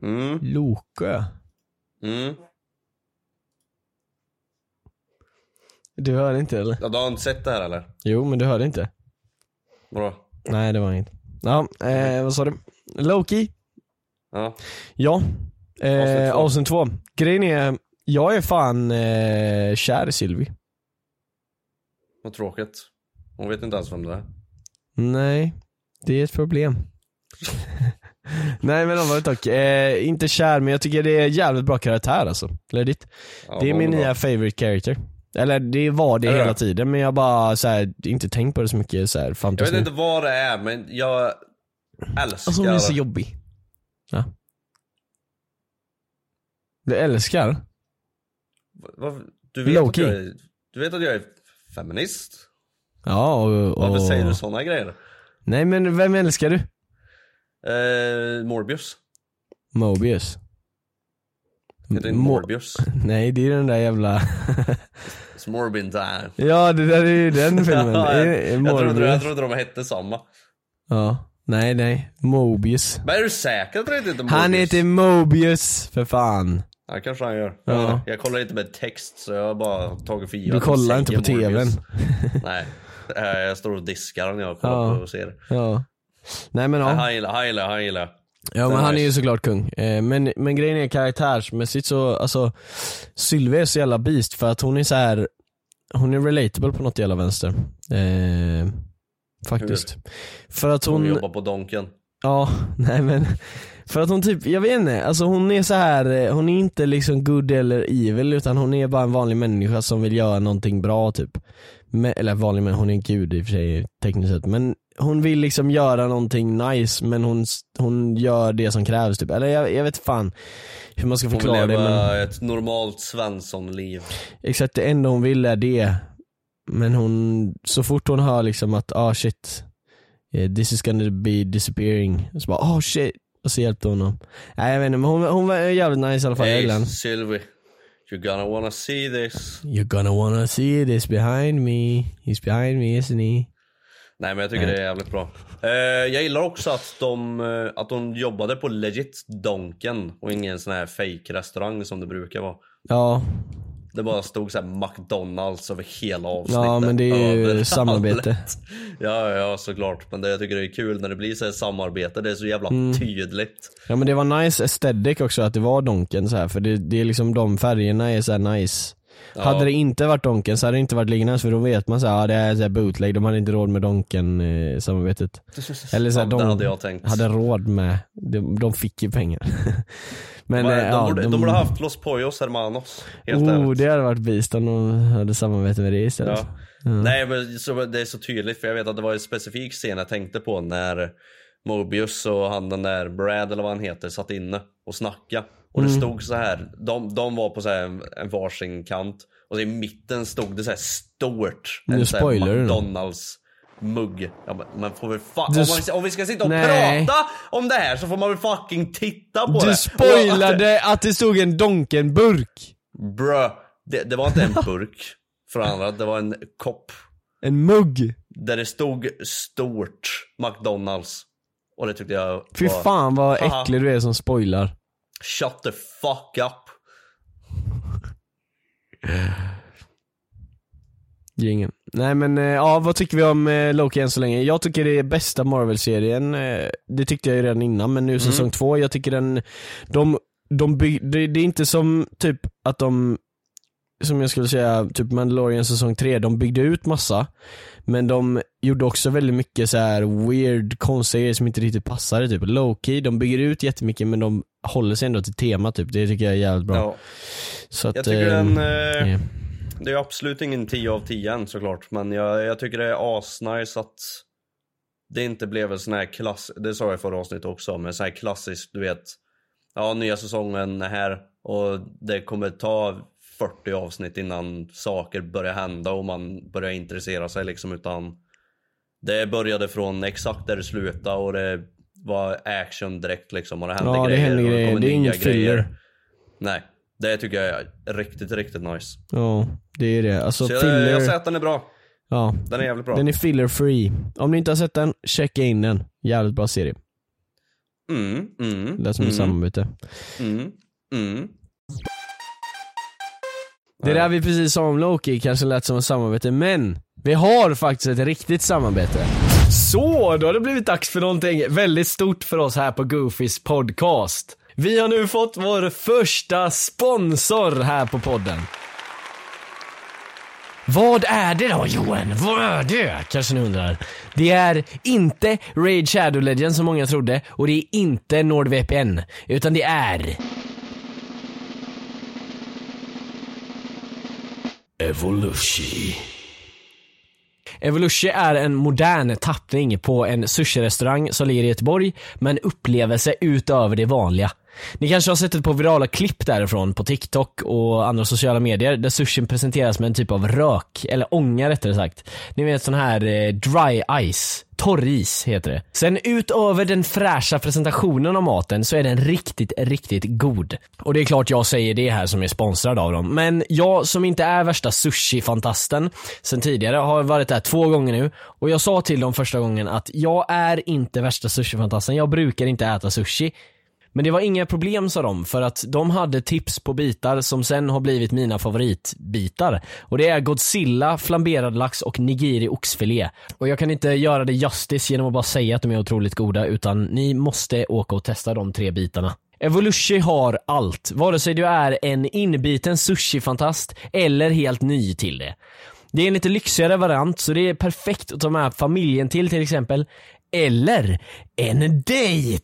S1: Mm,
S2: Loke.
S1: mm.
S2: Du hörde inte eller?
S1: Ja, du har inte sett det här eller?
S2: Jo men du hörde inte.
S1: Vadå?
S2: Nej det var inget. Ja, eh, vad sa du? Loki?
S1: Ja.
S2: Ja. Eh,
S1: Avsnitt två.
S2: Grejen är, jag är fan eh, kär i Sylvie.
S1: Vad tråkigt. Hon vet inte ens vem det är.
S2: Nej, det är ett problem. Nej men allvarligt dock, eh, inte kär men jag tycker det är jävligt bra karaktär alltså. Legit.
S1: Ja,
S2: det är min nya favorite character. Eller det var det hela tiden men jag bara så här, inte tänkt på det så mycket så här, fram
S1: Jag vet
S2: nu.
S1: inte vad det är men jag älskar
S2: Alltså hon är så jobbig. Ja. Du älskar?
S1: Vad- Du vet, att jag är, du vet att jag är feminist?
S2: Ja och, och...
S1: Varför säger du såna grejer?
S2: Nej men vem älskar du?
S1: Eh, Morbius.
S2: Mobius.
S1: Heter det
S2: Mo-
S1: Morbius?
S2: Nej det är den där jävla
S1: It's Morbin time.
S2: Ja det där är ju den filmen.
S1: Ja,
S2: Är-
S1: jag,
S2: är
S1: trodde, jag trodde de hette samma.
S2: Ja. Nej nej, Mobius.
S1: Men är du säker att inte heter Morbius?
S2: Han heter Mobius, för fan.
S1: Ja kanske han gör.
S2: Ja.
S1: Jag kollar inte med text så jag har bara tagit för givet
S2: Du kollar inte på tvn.
S1: Nej. Eh, Jag står och diskar när jag kollar
S2: Ja.
S1: på och ser.
S2: Ja. Nej men
S1: ja. Han gillar, han gillar, han gillar.
S2: Ja men han är ju såklart kung. Eh, Men, men grejen är karaktärsmässigt så, alltså Sylvie är så jävla beast för att hon är så här. Hon är relatable på något jävla vänster. Eh, faktiskt. För att
S1: Hon
S2: hon,
S1: jobbar på Donken.
S2: ja, nej men för att hon typ, jag vet inte, alltså hon är så här, eh, hon är inte liksom good eller evil utan hon är bara en vanlig människa som vill göra någonting bra typ. Men, eller vanlig människa, hon är en gud i och för sig tekniskt sett men hon vill liksom göra någonting nice men hon, hon gör det som krävs typ. Eller jag, jag vet fan hur man ska
S1: Hon vill
S2: förklara det
S1: leva
S2: men
S1: ett normalt Svensson-liv.
S2: exakt det enda hon vill är det. Men hon, så fort hon hör liksom att ah shit, eh, this is gonna be disappearing. Så bara oh shit, och så hjälpte hon honom. Nej jag vet inte men hon, hon var jävligt nice i alla fall,
S1: Hey
S2: henne.
S1: You're gonna wanna see this.
S2: You're gonna wanna see this behind me, he's behind me isn't he?
S1: Nej men jag tycker det är jävligt bra. Eh, jag gillar också att de, eh, att de jobbade på legit Donken och ingen sån här fake restaurang som det brukar vara.
S2: Ja,
S1: Det bara stod så McDonalds över hela avsnittet.
S2: ja men det är ju
S1: Överallt.
S2: samarbete.
S1: Ja, ja såklart. Men det, jag tycker det är kul när det blir så här samarbete. Det är så jävla
S2: Mm.
S1: tydligt.
S2: Ja men det var nice aesthetic också att det var Donken så här för det, det är liksom de färgerna är så här nice.
S1: Ja.
S2: Hade det inte varit Donken så hade det inte varit Liggnas för då vet man så här, ja det är så här bootleg, de hade inte råd med Donken eh, samarbetet. Eller så här,
S1: Ja,
S2: de
S1: hade jag tänkt.
S2: hade råd med, de, de fick ju pengar. men
S1: de,
S2: eh,
S1: de,
S2: ja,
S1: borde, de borde haft Los Pollos Hermanos. Helt
S2: oh,
S1: ärligt.
S2: det hade varit beast om de hade samarbete med det istället.
S1: Ja. Nej men så, det är så tydligt för jag vet att det var en specifik scen jag tänkte på när Mobius och han den där Brad eller vad han heter satt inne och snacka Och
S2: Mm.
S1: det stod så här. De, de var på så här en, en varsin kant och i mitten stod det så här stort.
S2: Nu
S1: en så
S2: du.
S1: McDonalds mugg. Ja, men får väl fan,
S2: Du
S1: om, man, om vi ska sitta och
S2: Nej.
S1: prata om det här så får man väl fucking titta på det.
S2: Du spoilade att det stod en Donken-burk.
S1: Brö, det, det var inte en burk för andra, det var en kopp.
S2: En mugg.
S1: Där det stod stort McDonalds. Och det tyckte jag
S2: Fy
S1: var...
S2: fan vad äcklig du är som spoilar.
S1: Shut the fuck up.
S2: Gingen. Nej men eh, ja, vad tycker vi om eh, Loki än så länge? Jag tycker det är bästa Marvel-serien, eh, det tyckte jag ju redan innan men nu säsong två, jag tycker den, de, de bygg, det, det är inte som typ att de, som jag skulle säga, typ Mandalorian säsong tre, de byggde ut massa, men de gjorde också väldigt mycket så här weird, konstiga grejer som inte riktigt passade, typ Loki, de bygger ut jättemycket men de håller sig ändå till tema typ, det tycker jag är jävligt bra.
S1: Ja.
S2: Så att,
S1: Jag tycker
S2: eh,
S1: den... Eh,
S2: ja.
S1: Det är absolut ingen 10 av 10 än såklart. Men jag, jag tycker det är asnice att det inte blev en sån här klass... Det sa jag i förra avsnittet också. Men sån här klassisk, du vet. Ja, nya säsongen är här. Och det kommer ta 40 avsnitt innan saker börjar hända och man börjar intressera sig liksom. Utan det började från exakt där det slutade och det var action direkt liksom. Och det hände
S2: Ja, det
S1: grejer.
S2: händer
S1: och
S2: grejer.
S1: kommer
S2: Det är
S1: nya
S2: ingen filler.
S1: Nej, det tycker jag är riktigt, riktigt nice.
S2: Ja, det är det. Alltså
S1: Så jag,
S2: filler,
S1: jag säger att den är bra.
S2: ja,
S1: Den är jävligt bra.
S2: den är filler free. Om ni inte har sett den, checka in den. Jävligt bra serie.
S1: Mm, mm,
S2: Det är som ett
S1: mm,
S2: samarbete.
S1: mm, mm.
S2: Det där vi precis sa om Loki kanske lät som ett samarbete, men vi har faktiskt ett riktigt samarbete. Så, då har det blivit dags för någonting väldigt stort för oss här på Goofys podcast. Vi har nu fått vår första sponsor här på podden. Vad är det då Johan? Vad är det? Kanske ni undrar. Det är inte Raid Shadow Legends som många trodde och det är inte NordVPN. Utan det är... Evolution. Evolution är en modern tappning på en sushi-restaurang som ligger i Göteborg med en upplevelse utöver det vanliga. Ni kanske har sett ett par virala klipp därifrån på TikTok och andra sociala medier där sushin presenteras med en typ av rök, eller ånga rättare sagt. Ni vet sån här eh, dry ice, torris heter det. Sen utöver den fräscha presentationen av maten så är den riktigt, riktigt god. Och det är klart jag säger det här som är sponsrad av dem. Men jag som inte är värsta sushi-fantasten sen tidigare har varit där två gånger nu och jag sa till dem första gången att jag är inte värsta sushi-fantasten. Jag brukar inte äta sushi. Men det var inga problem sa de, för att de hade tips på bitar som sen har blivit mina favoritbitar. Och det är Godzilla, flamberad lax och nigiri oxfilé. Och jag kan inte göra det justice genom att bara säga att de är otroligt goda, utan ni måste åka och testa de tre bitarna. Evolution har allt, vare sig du är en inbiten sushi-fantast eller helt ny till det. Det är en lite lyxigare variant, så det är perfekt att ta med familjen till till exempel. Eller en dejt!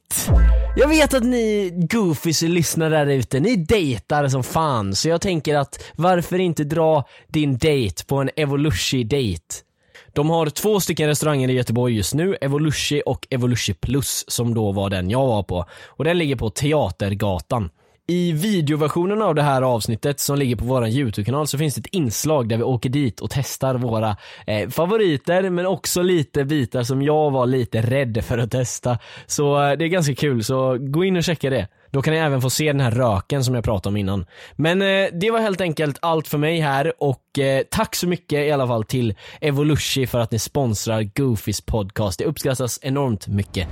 S2: Jag vet att ni goofies lyssnar där ute, ni dejtar som fan, så jag tänker att varför inte dra din dejt på en Evolushi-dejt? De har två stycken restauranger i Göteborg just nu, Evolution och Evolution plus som då var den jag var på. Och den ligger på Teatergatan. I videoversionen av det här avsnittet som ligger på vår YouTube-kanal så finns det ett inslag där vi åker dit och testar våra eh, favoriter men också lite bitar som jag var lite rädd för att testa. Så eh, det är ganska kul, så gå in och checka det. Då kan ni även få se den här röken som jag pratade om innan. Men eh, det var helt enkelt allt för mig här och eh, tack så mycket i alla fall till Evolution för att ni sponsrar Goofys podcast. Det uppskattas enormt mycket.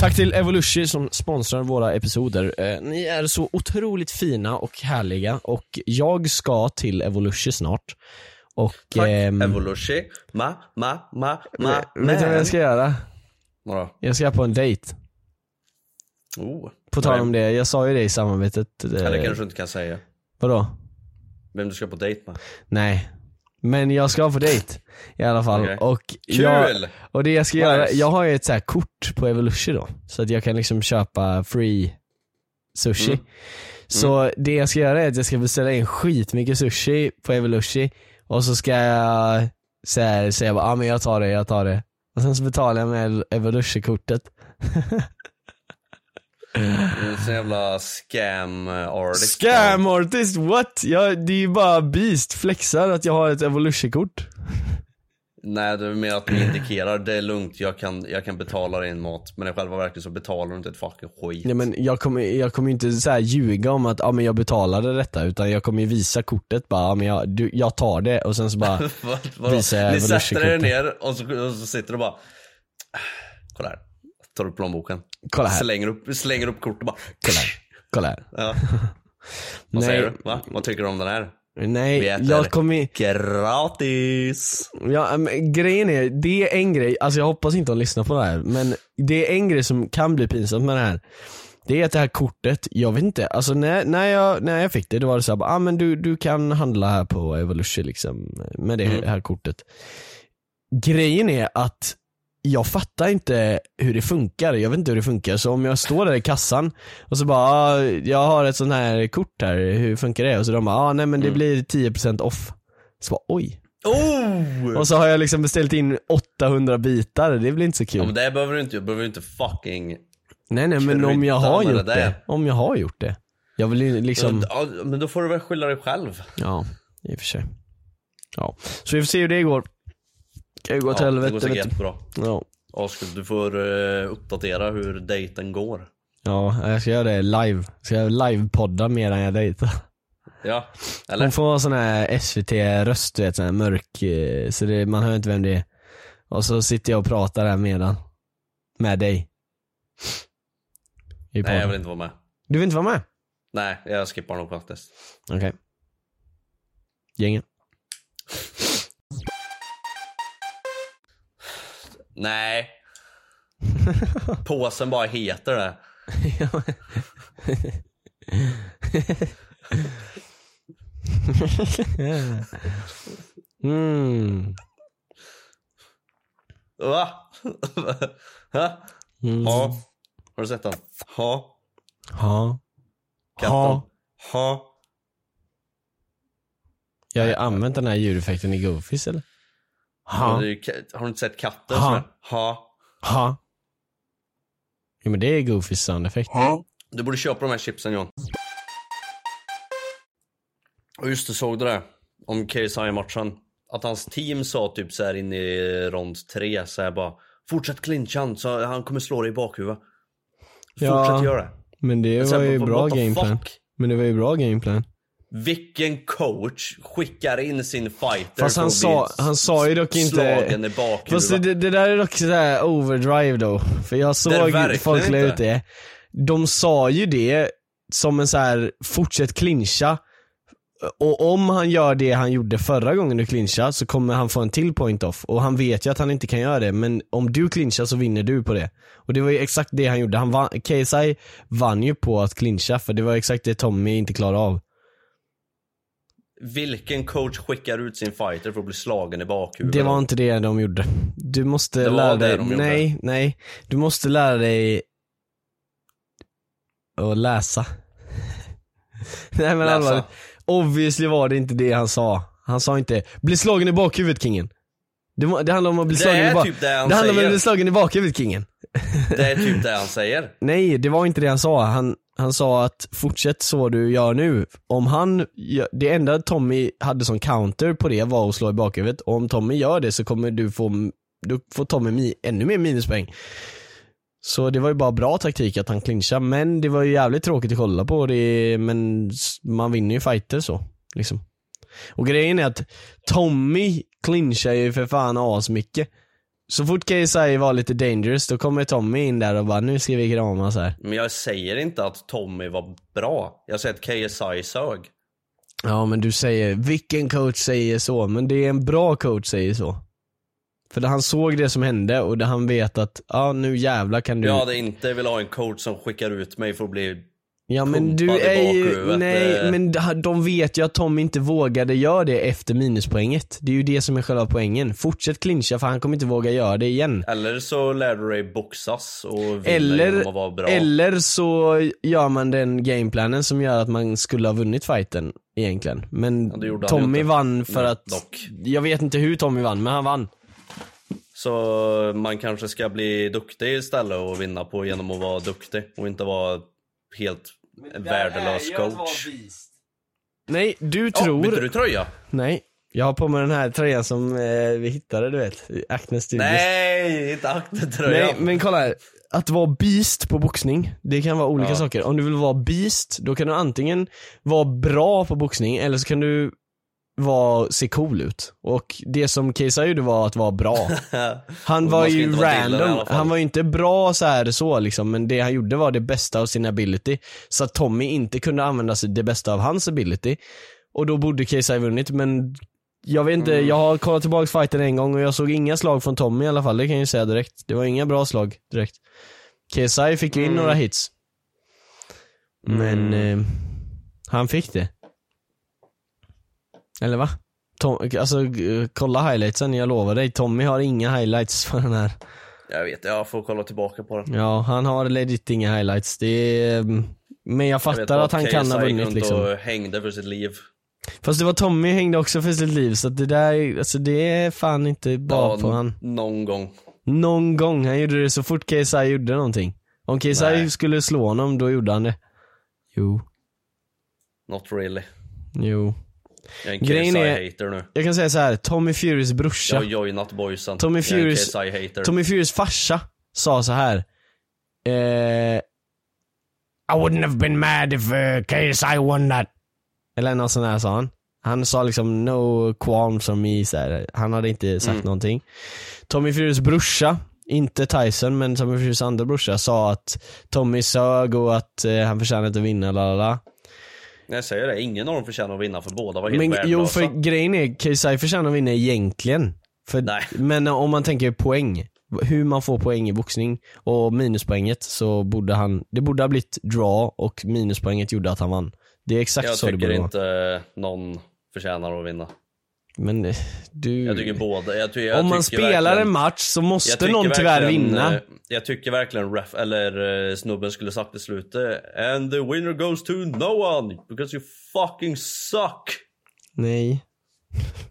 S2: Tack till Evolution som sponsrar våra episoder. Eh, ni är så otroligt fina och härliga och jag ska till Evolution snart. Och...
S1: Tack
S2: ehm,
S1: Evolution. Ma, ma, ma, ma,
S2: vet du vad jag ska göra?
S1: Vadå?
S2: Jag ska på en dejt.
S1: Oh.
S2: På tal om det, jag sa ju det i samarbetet. eh,
S1: Eller kanske du inte kan säga.
S2: Vadå?
S1: Vem du ska på dejt med.
S2: Nej. Men jag ska på dejt i alla fall.
S1: Okej.
S2: Och
S1: Kul!
S2: Jag, och det jag ska
S1: Nice.
S2: göra, jag har ju ett så här kort på Evolution då. Så att jag kan liksom köpa free sushi.
S1: Mm.
S2: Så det jag ska göra är att jag ska beställa in skitmycket sushi på Evolution och så ska jag så här, säga bara, ah, men jag tar det, jag tar det. Och sen så betalar jag med Evolution-kortet.
S1: Du sån jävla scam artist.
S2: Scam artist, what? Jag, det är ju bara beast flexar att jag har ett Evolution-kort.
S1: Nej det är mer att ni indikerar, det är lugnt, jag kan, jag kan betala din mat. Men i själva verket så betalar du inte ett fucking skit.
S2: Nej men jag kommer, jag kommer inte så här ljuga om att ah, men jag betalade detta utan jag kommer ju visa kortet bara, ah, men jag, du, jag tar det och sen så bara? Visar jag
S1: Ni sätter er ner och så, och så sitter du bara Kolla här. Tar upp plånboken.
S2: Kolla här.
S1: Slänger upp, slänger upp kortet och bara
S2: kolla här, kolla här.
S1: Ja. Vad säger du? Va? Vad tycker du om den här?
S2: Nej, jag kommer
S1: gratis.
S2: ja, men, grejen är, det är en grej, alltså jag hoppas inte de lyssnar på det här, men det är en grej som kan bli pinsamt med det här. Det är att det här kortet, jag vet inte, alltså när, när, jag, när jag fick det, då var det såhär, ah, men du, du kan handla här på Evolution liksom, med det
S1: Mm.
S2: här kortet. Grejen är att jag fattar inte hur det funkar, jag vet inte hur det funkar, så om jag står där i kassan och så bara, ah, jag har ett sånt här kort här, hur funkar det? Och så de bara, ah, nej men det
S1: Mm.
S2: blir 10% off. Så bara, oj.
S1: Oh!
S2: Och så har jag liksom beställt in 800 bitar, det blir inte så
S1: Ja,
S2: kul.
S1: men det behöver du inte, jag behöver inte fucking
S2: nej nej men om jag har gjort det,
S1: det.
S2: om jag har gjort det. Jag vill ju liksom,
S1: Ja, men då får du väl skylla dig själv.
S2: ja, i och för sig. Ja, så vi får se hur det går. Kan ju gå till
S1: Ja, det
S2: helvete.
S1: går
S2: vet
S1: säkert
S2: du.
S1: bra.
S2: Ja.
S1: Oskar, du får uh, uppdatera hur dejten går.
S2: ja, jag ska göra det live. Jag ska livepodda medan jag dejtar.
S1: Ja, eller?
S2: Hon får ha sån här SVT-röst, du vet, sån här mörk, eh, så det, man hör inte vem det är. Och så sitter jag och pratar här medan. Med dig.
S1: Nej, jag vill inte vara med.
S2: Du vill inte vara med?
S1: Nej, jag skippar nog faktiskt.
S2: Okej. Gängen.
S1: Nej. Påsen bara heter det.
S2: Mm.
S1: Va? ha?
S2: Mm.
S1: Ha? Har du sett den? Ha?
S2: Ha.
S1: Katten?
S2: Ha.
S1: Ha?
S2: Jag har ju använt den här ljudeffekten i Goofies eller?
S1: Har
S2: Ha.
S1: du, har du inte sett katten
S2: Ha.
S1: Ha?
S2: Ha. Jo men det är Goofies soundeffekt.
S1: Du borde köpa de här chipsen John. Och just det, såg du det? Om KSI-matchen. Att hans team sa typ så här in i rond tre så här bara Fortsätt clincha han, så han kommer slå dig i bakhuvudet. Fortsätt
S2: Ja.
S1: göra det.
S2: Men det var ju bra gameplan. Men det var ju bra gameplan.
S1: Vilken coach skickar in sin fighter
S2: Fast han sa, han sa ju dock inte... Fast det, det där är dock sådär overdrive då. För jag såg folk la ut det. De sa ju det som en så här fortsätt clincha. Och om han gör det han gjorde förra gången du clinchade så kommer han få en till point off. Och han vet ju att han inte kan göra det, men om du clinchar så vinner du på det. Och det var ju exakt det han gjorde. Han vann, KSI vann ju på att clincha, för det var exakt det Tommy inte klarade av.
S1: Vilken coach skickar ut sin fighter för att bli slagen i bakhuvudet?
S2: Det var inte det de gjorde. Du måste
S1: Det
S2: lära dig,
S1: de
S2: nej, nej. Du måste lära dig att läsa. nej men
S1: Läsa.
S2: allvarligt. Obviously var det inte det han sa. Han sa inte 'Bli slagen i bakhuvudet kingen' Det, må- det handlar om att bli
S1: Det
S2: slagen i bak...
S1: typ det han
S2: det handlar om att bli slagen i bakhuvudet kingen.
S1: Det är typ det han säger.
S2: Nej, det var inte det han sa. Han, han sa att fortsätt så du gör nu. Om han, det enda Tommy hade som counter på det var att slå i bakhuvudet. Och om Tommy gör det så kommer du få, du får Tommy mi, ännu mer minuspoäng. Så det var ju bara bra taktik att han clinchade, men det var ju jävligt tråkigt att kolla på. Det, men man vinner ju fighter så, liksom. Och grejen är att Tommy clinchar ju för fan asmycket. Så fort KSI var lite dangerous, då kommer Tommy in där och bara nu ska vi kramas här.
S1: Men jag säger inte att Tommy var bra. Jag säger att KSI sög.
S2: Ja men du säger, vilken coach säger så? Men det är en bra coach säger så. För han såg det som hände och han vet att, ja nu jävlar kan du
S1: Jag hade inte velat ha en coach som skickar ut mig för att bli...
S2: Ja men du är ju, nej
S1: eh.
S2: men de vet ju att Tom inte vågade göra det efter minuspoänget. Det är ju det som är själva poängen. Fortsätt clincha för han kommer inte våga göra det igen.
S1: Eller så lär du dig boxas och
S2: Eller,
S1: att vara bra.
S2: eller så gör man den gameplanen som gör att man skulle ha vunnit fighten egentligen. Men
S1: Ja,
S2: Tommy vann för att,
S1: dock.
S2: jag vet inte hur Tommy vann men han vann.
S1: Så man kanske ska bli duktig istället och vinna på genom att vara duktig och inte vara helt värdelös coach.
S2: Nej, du tror...
S1: bytte du tröja?
S2: Nej, jag har på mig den här tröjan som eh, vi hittade du vet, Acne Studios.
S1: Nej, inte aktertröjan.
S2: Nej, men kolla här. Att vara beast på boxning, det kan vara olika
S1: Ja.
S2: saker. Om du vill vara beast, då kan du antingen vara bra på boxning eller så kan du vara, se cool ut. Och det som Kisa gjorde var att vara bra. Han var ju random, han var ju inte bra så här så liksom, men det han gjorde var det bästa av sin ability. Så att Tommy inte kunde använda sig det bästa av hans ability. Och då borde KSI vunnit, men jag vet inte,
S1: Mm.
S2: jag har kollat tillbaka fighten en gång och jag såg inga slag från Tommy i alla fall, det kan jag ju säga direkt. Det var inga bra slag direkt. KSI fick ju in
S1: Mm.
S2: några hits. Men eh, han fick det. Eller va? Tom, alltså eh, kolla highlightsen, jag lovar dig. Tommy har inga highlights på den här.
S1: Jag vet, jag får kolla tillbaka på den.
S2: Ja, han har legit inga highlights. Det är, mm, men jag
S1: Jag vet
S2: fattar att han kan ha vunnit liksom.
S1: och hängde för sitt liv.
S2: Fast det var Tommy hängde också för sitt liv så det där, alltså det är fan inte bara på
S1: Ja,
S2: han.
S1: någon gång.
S2: Någon gång, han gjorde det så fort KSI gjorde någonting. Om KSI
S1: Nej.
S2: skulle slå honom, då gjorde han det. Jo,
S1: Not really.
S2: jo.
S1: Jag är en
S2: Grejen
S1: KSI-hater nu.
S2: Jag kan säga så här, Tommy Furys
S1: Jag
S2: brorsa,
S1: har joinat boysen.
S2: Tommy
S1: Jag är en KSI-hater.
S2: Tommy Furys farsa sa så här. Eh, I wouldn't have been mad if uh, KSI won that. Eller något sånt här sa han. Han sa liksom no qualms from me, så här. han hade inte sagt
S1: Mm.
S2: någonting. Tommy Furys brorsa, inte Tyson men Tommy Furys andra brorsa sa att Tommy sög och att eh, han förtjänade att vinna, la la la.
S1: Jag säger det, ingen av dem förtjänar att vinna för båda var helt
S2: Men jo för grejen är, KSI förtjänar att vinna egentligen. För,
S1: Nej.
S2: Men om man tänker poäng, hur man får poäng i boxning och minuspoänget så borde han, det borde ha blivit draw och minuspoänget gjorde att han vann. Det är exakt
S1: Jag
S2: så det
S1: tycker
S2: borde vara.
S1: inte någon förtjänar att vinna.
S2: Men eh, du...
S1: Jag tycker båda. Jag ty jag
S2: Om man
S1: tycker
S2: spelar en match så måste
S1: tycker
S2: någon tyvärr vinna.
S1: eh, Jag tycker verkligen ref, eller eh, snubben skulle sagt i slutet And the winner goes to no one because you fucking suck.
S2: Nej.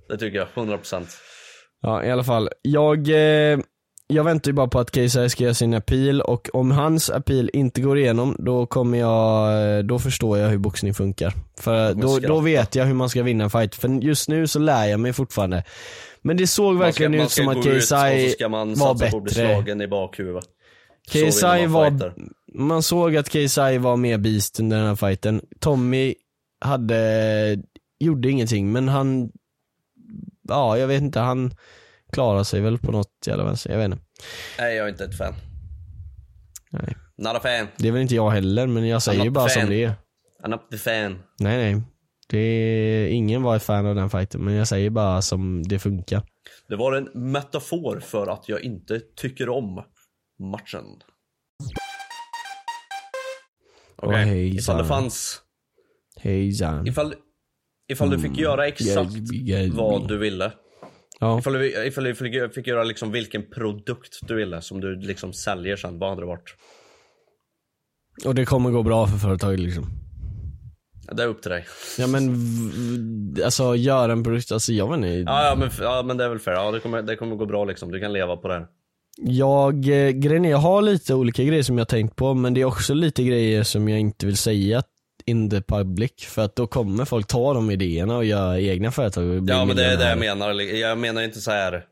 S1: Det tycker jag, 100%.
S2: Ja i alla fall. Jag, eh, jag väntar ju bara på att KSI ska göra sin appeal och om hans appeal inte går igenom då kommer jag, då förstår jag hur boxning funkar. För då, då vet jag hur man ska vinna en fight. För just nu så lär jag mig fortfarande. Men det såg
S1: Man ska-
S2: verkligen
S1: man
S2: ut
S1: ska
S2: som att
S1: ut och så
S2: KSI
S1: ska man
S2: var
S1: satsa på att bli
S2: bättre.
S1: slagen i bakhuvudet.
S2: KSI
S1: man
S2: var,
S1: fighter.
S2: man såg att KSI var mer beast under den här fighten. Tommy hade, gjorde ingenting men han, ja jag vet inte, han klarade sig väl på något jävla vänster, jag vet inte.
S1: Nej, jag är inte ett fan.
S2: Nej.
S1: Not a fan.
S2: Det är väl inte jag heller men jag säger ju bara som det är.
S1: I'm not the fan.
S2: Nej nej. Det är, ingen var ett fan av den fighten men jag säger bara som det funkar.
S1: Det var en metafor för att jag inte tycker om matchen. Okej,
S2: Åh, hejsan.
S1: ifall det fanns...
S2: Hejsan.
S1: Ifall, ifall du fick göra exakt
S2: Gatsby.
S1: vad du ville.
S2: Ja.
S1: Ifall du, ifall du fick, göra liksom vilken produkt du ville som du liksom säljer sen, vad hade det varit?
S2: Och det kommer gå bra för företaget liksom.
S1: Det är upp till dig.
S2: Ja men alltså göra en produkt, alltså jag vet inte.
S1: Ja, ja, men, ja men det är väl fair. Ja, det, kommer, det kommer gå bra liksom. Du kan leva på det här.
S2: Jag, eh, grejen är, jag har lite olika grejer som jag tänkt på men det är också lite grejer som jag inte vill säga in the public för att då kommer folk ta de idéerna och göra egna företag och bli
S1: Ja men det är det jag menar. Jag menar inte så här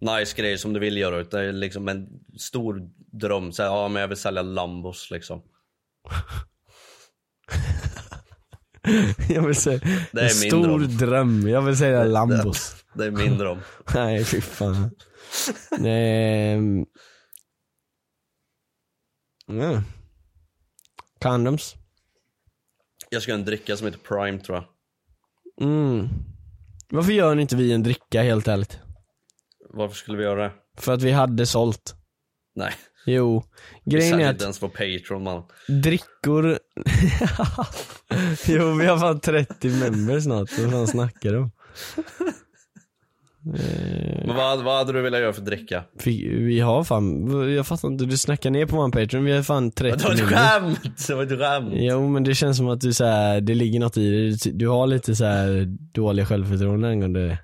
S1: nice grejer som du vill göra utan det är liksom en stor dröm. Så här, ja men jag vill sälja Lambos liksom.
S2: Jag vill säga,
S1: Det är
S2: en stor
S1: dröm.
S2: dröm. Jag vill säga Lambos.
S1: Det är min dröm.
S2: Nej fy fan. Nej. mm. Ja. Condoms.
S1: Jag ska ha en dricka som heter Prime tror jag.
S2: Mm. Varför gör inte vi en dricka helt ärligt?
S1: Varför skulle vi göra det?
S2: För att vi hade sålt.
S1: Nej.
S2: Jo. Grejen är att
S1: inte ens på Patreon man.
S2: drickor... jo vi har fan 30 members snart, vad fan snackar du om? Eh,
S1: Men vad, vad hade du velat göra för dricka?
S2: vi, vi har fan, jag fattar inte, du snackar ner på vår Patreon, vi har fan 30
S1: Det var ett skämt! Det var ett skämt!
S2: Jo men det känns som att du så här, det ligger något i det, Du- du har lite så här dålig självförtroende angående det.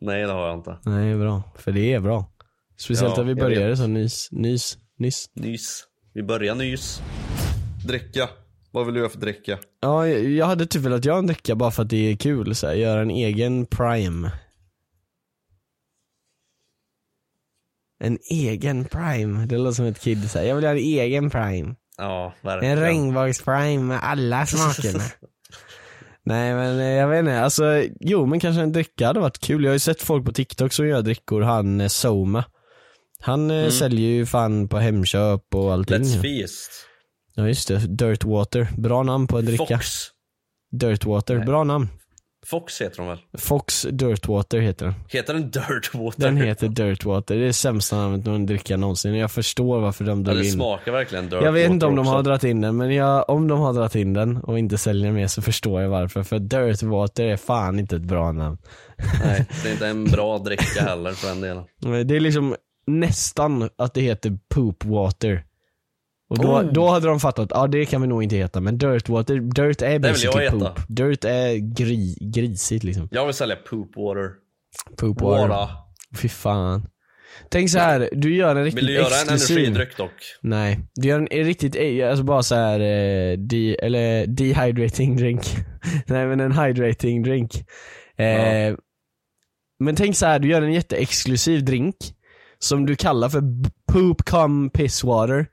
S1: Nej det har jag inte.
S2: Nej bra, för det är bra. Speciellt
S1: Ja,
S2: att vi började så nys, nys, nyss.
S1: Nys. Vi börjar nys. Dricka. Vad vill du göra för dricka?
S2: Ja, jag, jag hade typ velat göra en dricka bara för att det är kul, så här, göra en egen prime. En egen prime, det låter som ett kid säger. Jag vill göra en egen prime.
S1: Ja,
S2: En
S1: verkligen.
S2: regnbågsprime med alla smakerna. Nej men eh, jag vet inte, alltså jo men kanske en dricka hade varit kul. Jag har ju sett folk på TikTok som gör drickor, han eh, Soma. Han eh, säljer ju fan på Hemköp och allting.
S1: Let's Feast.
S2: Ja just det, Dirtwater. Bra namn på en dricka.
S1: Fox.
S2: Dirtwater, bra namn.
S1: Fox heter de väl?
S2: Fox Dirtwater heter den.
S1: Heter den Dirtwater?
S2: Den heter Dirtwater, det är sämsta namnet en dricka någonsin. Jag förstår varför de
S1: Ja,
S2: drog
S1: det
S2: in
S1: smakar verkligen Dirtwater
S2: Jag vet inte om de har dragit in den, men jag, om de har dragit in den och inte säljer mer så förstår jag varför. För Dirtwater är fan inte ett bra namn.
S1: Nej, det är inte en bra dricka heller för den delen.
S2: Det är liksom nästan att det heter Poop Water. Och då,
S1: Oh.
S2: då hade de fattat, ja det kan vi nog inte heta, men Dirtwater, Dirt är
S1: vill jag
S2: basically
S1: heta.
S2: poop. Dirt är gri, grisigt liksom.
S1: Jag vill sälja Poop Water.
S2: Poop Water.
S1: Water.
S2: Fy fan. Tänk så här, du gör en riktigt
S1: Vill du göra en
S2: exklusiv.
S1: energidryck dock?
S2: Nej, du gör en riktigt, eh, alltså bara så här, eh, de, eller dehydrating drink. Nej men en hydrating drink. Eh,
S1: Ja.
S2: Men tänk så här, du gör en jätteexklusiv drink som du kallar för poop cum piss water.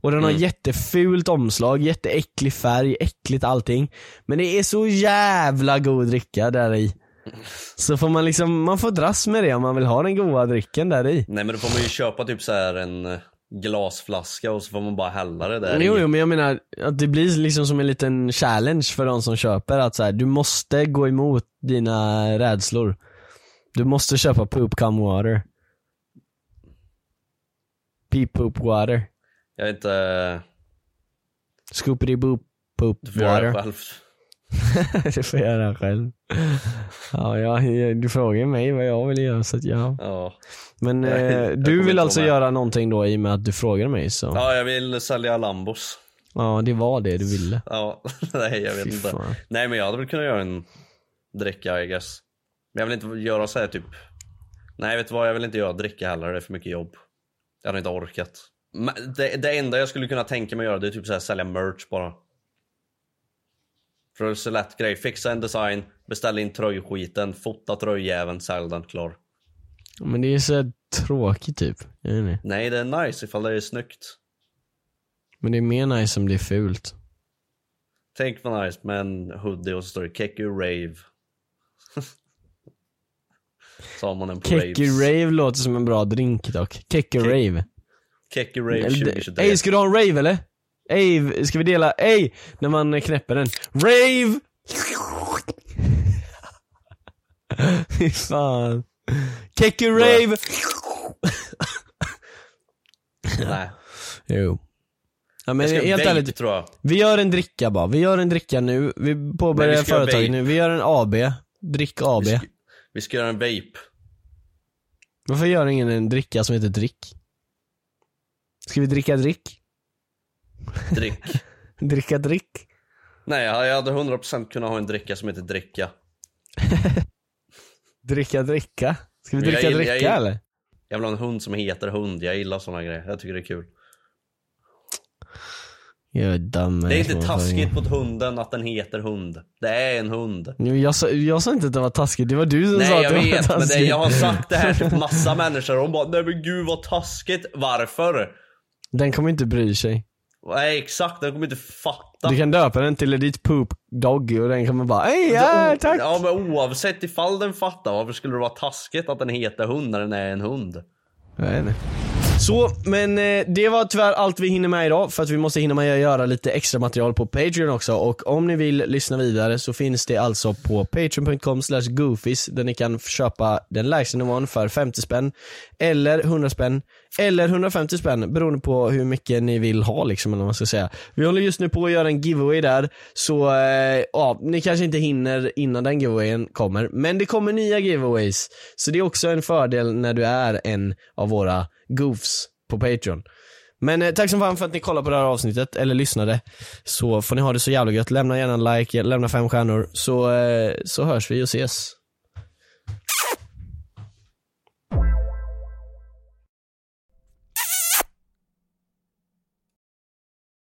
S2: Och den har
S1: Mm.
S2: jättefult omslag, jätteäcklig färg, äckligt allting. Men det är så jävla god dricka där i. Så får man liksom, man får dras med det om man vill ha den goda drycken där i.
S1: Nej men då får man ju köpa typ så här en eh, glasflaska och så får man bara hälla det där
S2: Jo,
S1: i.
S2: jo men jag menar att det blir liksom som en liten challenge för de som köper att så här, du måste gå emot dina rädslor. Du måste köpa poop cum water. Pee poop water.
S1: Jag är inte...
S2: Scoopity boop poop
S1: Du får göra det
S2: water.
S1: själv.
S2: det får jag göra själv. Ja, jag, du frågar mig vad jag vill göra så att ja.
S1: Ja.
S2: Men eh,
S1: jag
S2: du vill alltså
S1: med.
S2: göra någonting då i och med att du frågar mig så. Ja,
S1: ja, jag vill sälja Lambos.
S2: det var det du ville.
S1: Ja, nej jag vet
S2: Fy
S1: inte.
S2: fan.
S1: Nej men jag hade väl kunnat göra en dricka I guess. Men jag vill inte göra så här typ. Nej vet du vad, jag vill inte göra dricka heller, det är för mycket jobb. Jag hade inte orkat. Det, det enda jag skulle kunna tänka mig göra det är typ så här sälja merch bara. För det är så lätt grej, fixa en design, beställa in tröjskiten, fota tröjjäveln, sälj den, klar.
S2: Men det är så här tråkigt typ. Vet inte.
S1: Nej det är nice ifall det är snyggt.
S2: Men det är mer nice om det är fult.
S1: Tänk vad nice med en hoodie och så står det Keku Rave. Så har man den på
S2: Kecky
S1: raves.
S2: Rave låter som en bra drink dock. Kecky Rave.
S1: Keku Rave
S2: Eller-
S1: 2023.
S2: Ey, ska du ha en rave eller? Ey, ska vi dela? Ey! När man knäpper den. Rave! Fy fan. Kecky Rave!
S1: Nej.
S2: Jo. Ja men
S1: Jag ska
S2: helt ärligt,
S1: tror jag.
S2: vi gör en dricka bara. Vi gör en dricka nu. Vi påbörjar
S1: vi vape.
S2: nu. Vi gör en AB. Drick AB.
S1: Vi ska, vi ska göra en vape.
S2: Varför gör ingen en dricka som heter drick? Ska vi dricka drick?
S1: Drick.
S2: Dricka drick?
S1: Nej, jag hade 100% kunnat ha en dricka som heter dricka.
S2: Dricka dricka? Ska vi
S1: jag
S2: dricka
S1: gillar-
S2: dricka
S1: jag gillar-
S2: eller?
S1: Jag vill ha en hund som heter hund. Jag gillar såna grejer. Jag tycker det är kul.
S2: Jag är damm
S1: Det är inte taskigt mot hunden att den heter hund. Det är en hund.
S2: Jag sa, jag sa inte att det var taskigt, det var du som sa
S1: Nej
S2: att
S1: jag
S2: det var
S1: vet, men det,
S2: taskigt.
S1: jag har sagt det här till massa människor och de bara nej men gud vad taskigt. Varför?
S2: Den kommer inte bry sig.
S1: Nej exakt, den kommer inte fatta.
S2: Du kan döpa den till ditt poop dog och den kommer bara Ej, ja, tack!
S1: Ja men oavsett ifall den fattar, varför skulle det vara taskigt att den heter hund när den är en hund?
S2: Jag vet inte. Så, men eh, det var tyvärr allt vi hinner med idag för att vi måste hinna med att göra lite extra material på Patreon också och om ni vill lyssna vidare så finns det alltså på patreon.com slash goofies där ni kan köpa den lägsta nivån för 50 spänn eller 100 spänn eller 150 spänn beroende på hur mycket ni vill ha liksom eller vad man ska säga. Vi håller just nu på att göra en giveaway där så eh, ja, ni kanske inte hinner innan den giveawayen kommer men det kommer nya giveaways så det är också en fördel när du är en av våra goofs på Patreon. Men eh, tack som fan för att ni kollade på det här avsnittet, eller lyssnade. Så får ni ha det så jävla gött. Lämna gärna en like, lämna fem stjärnor, så, eh, så hörs vi och ses.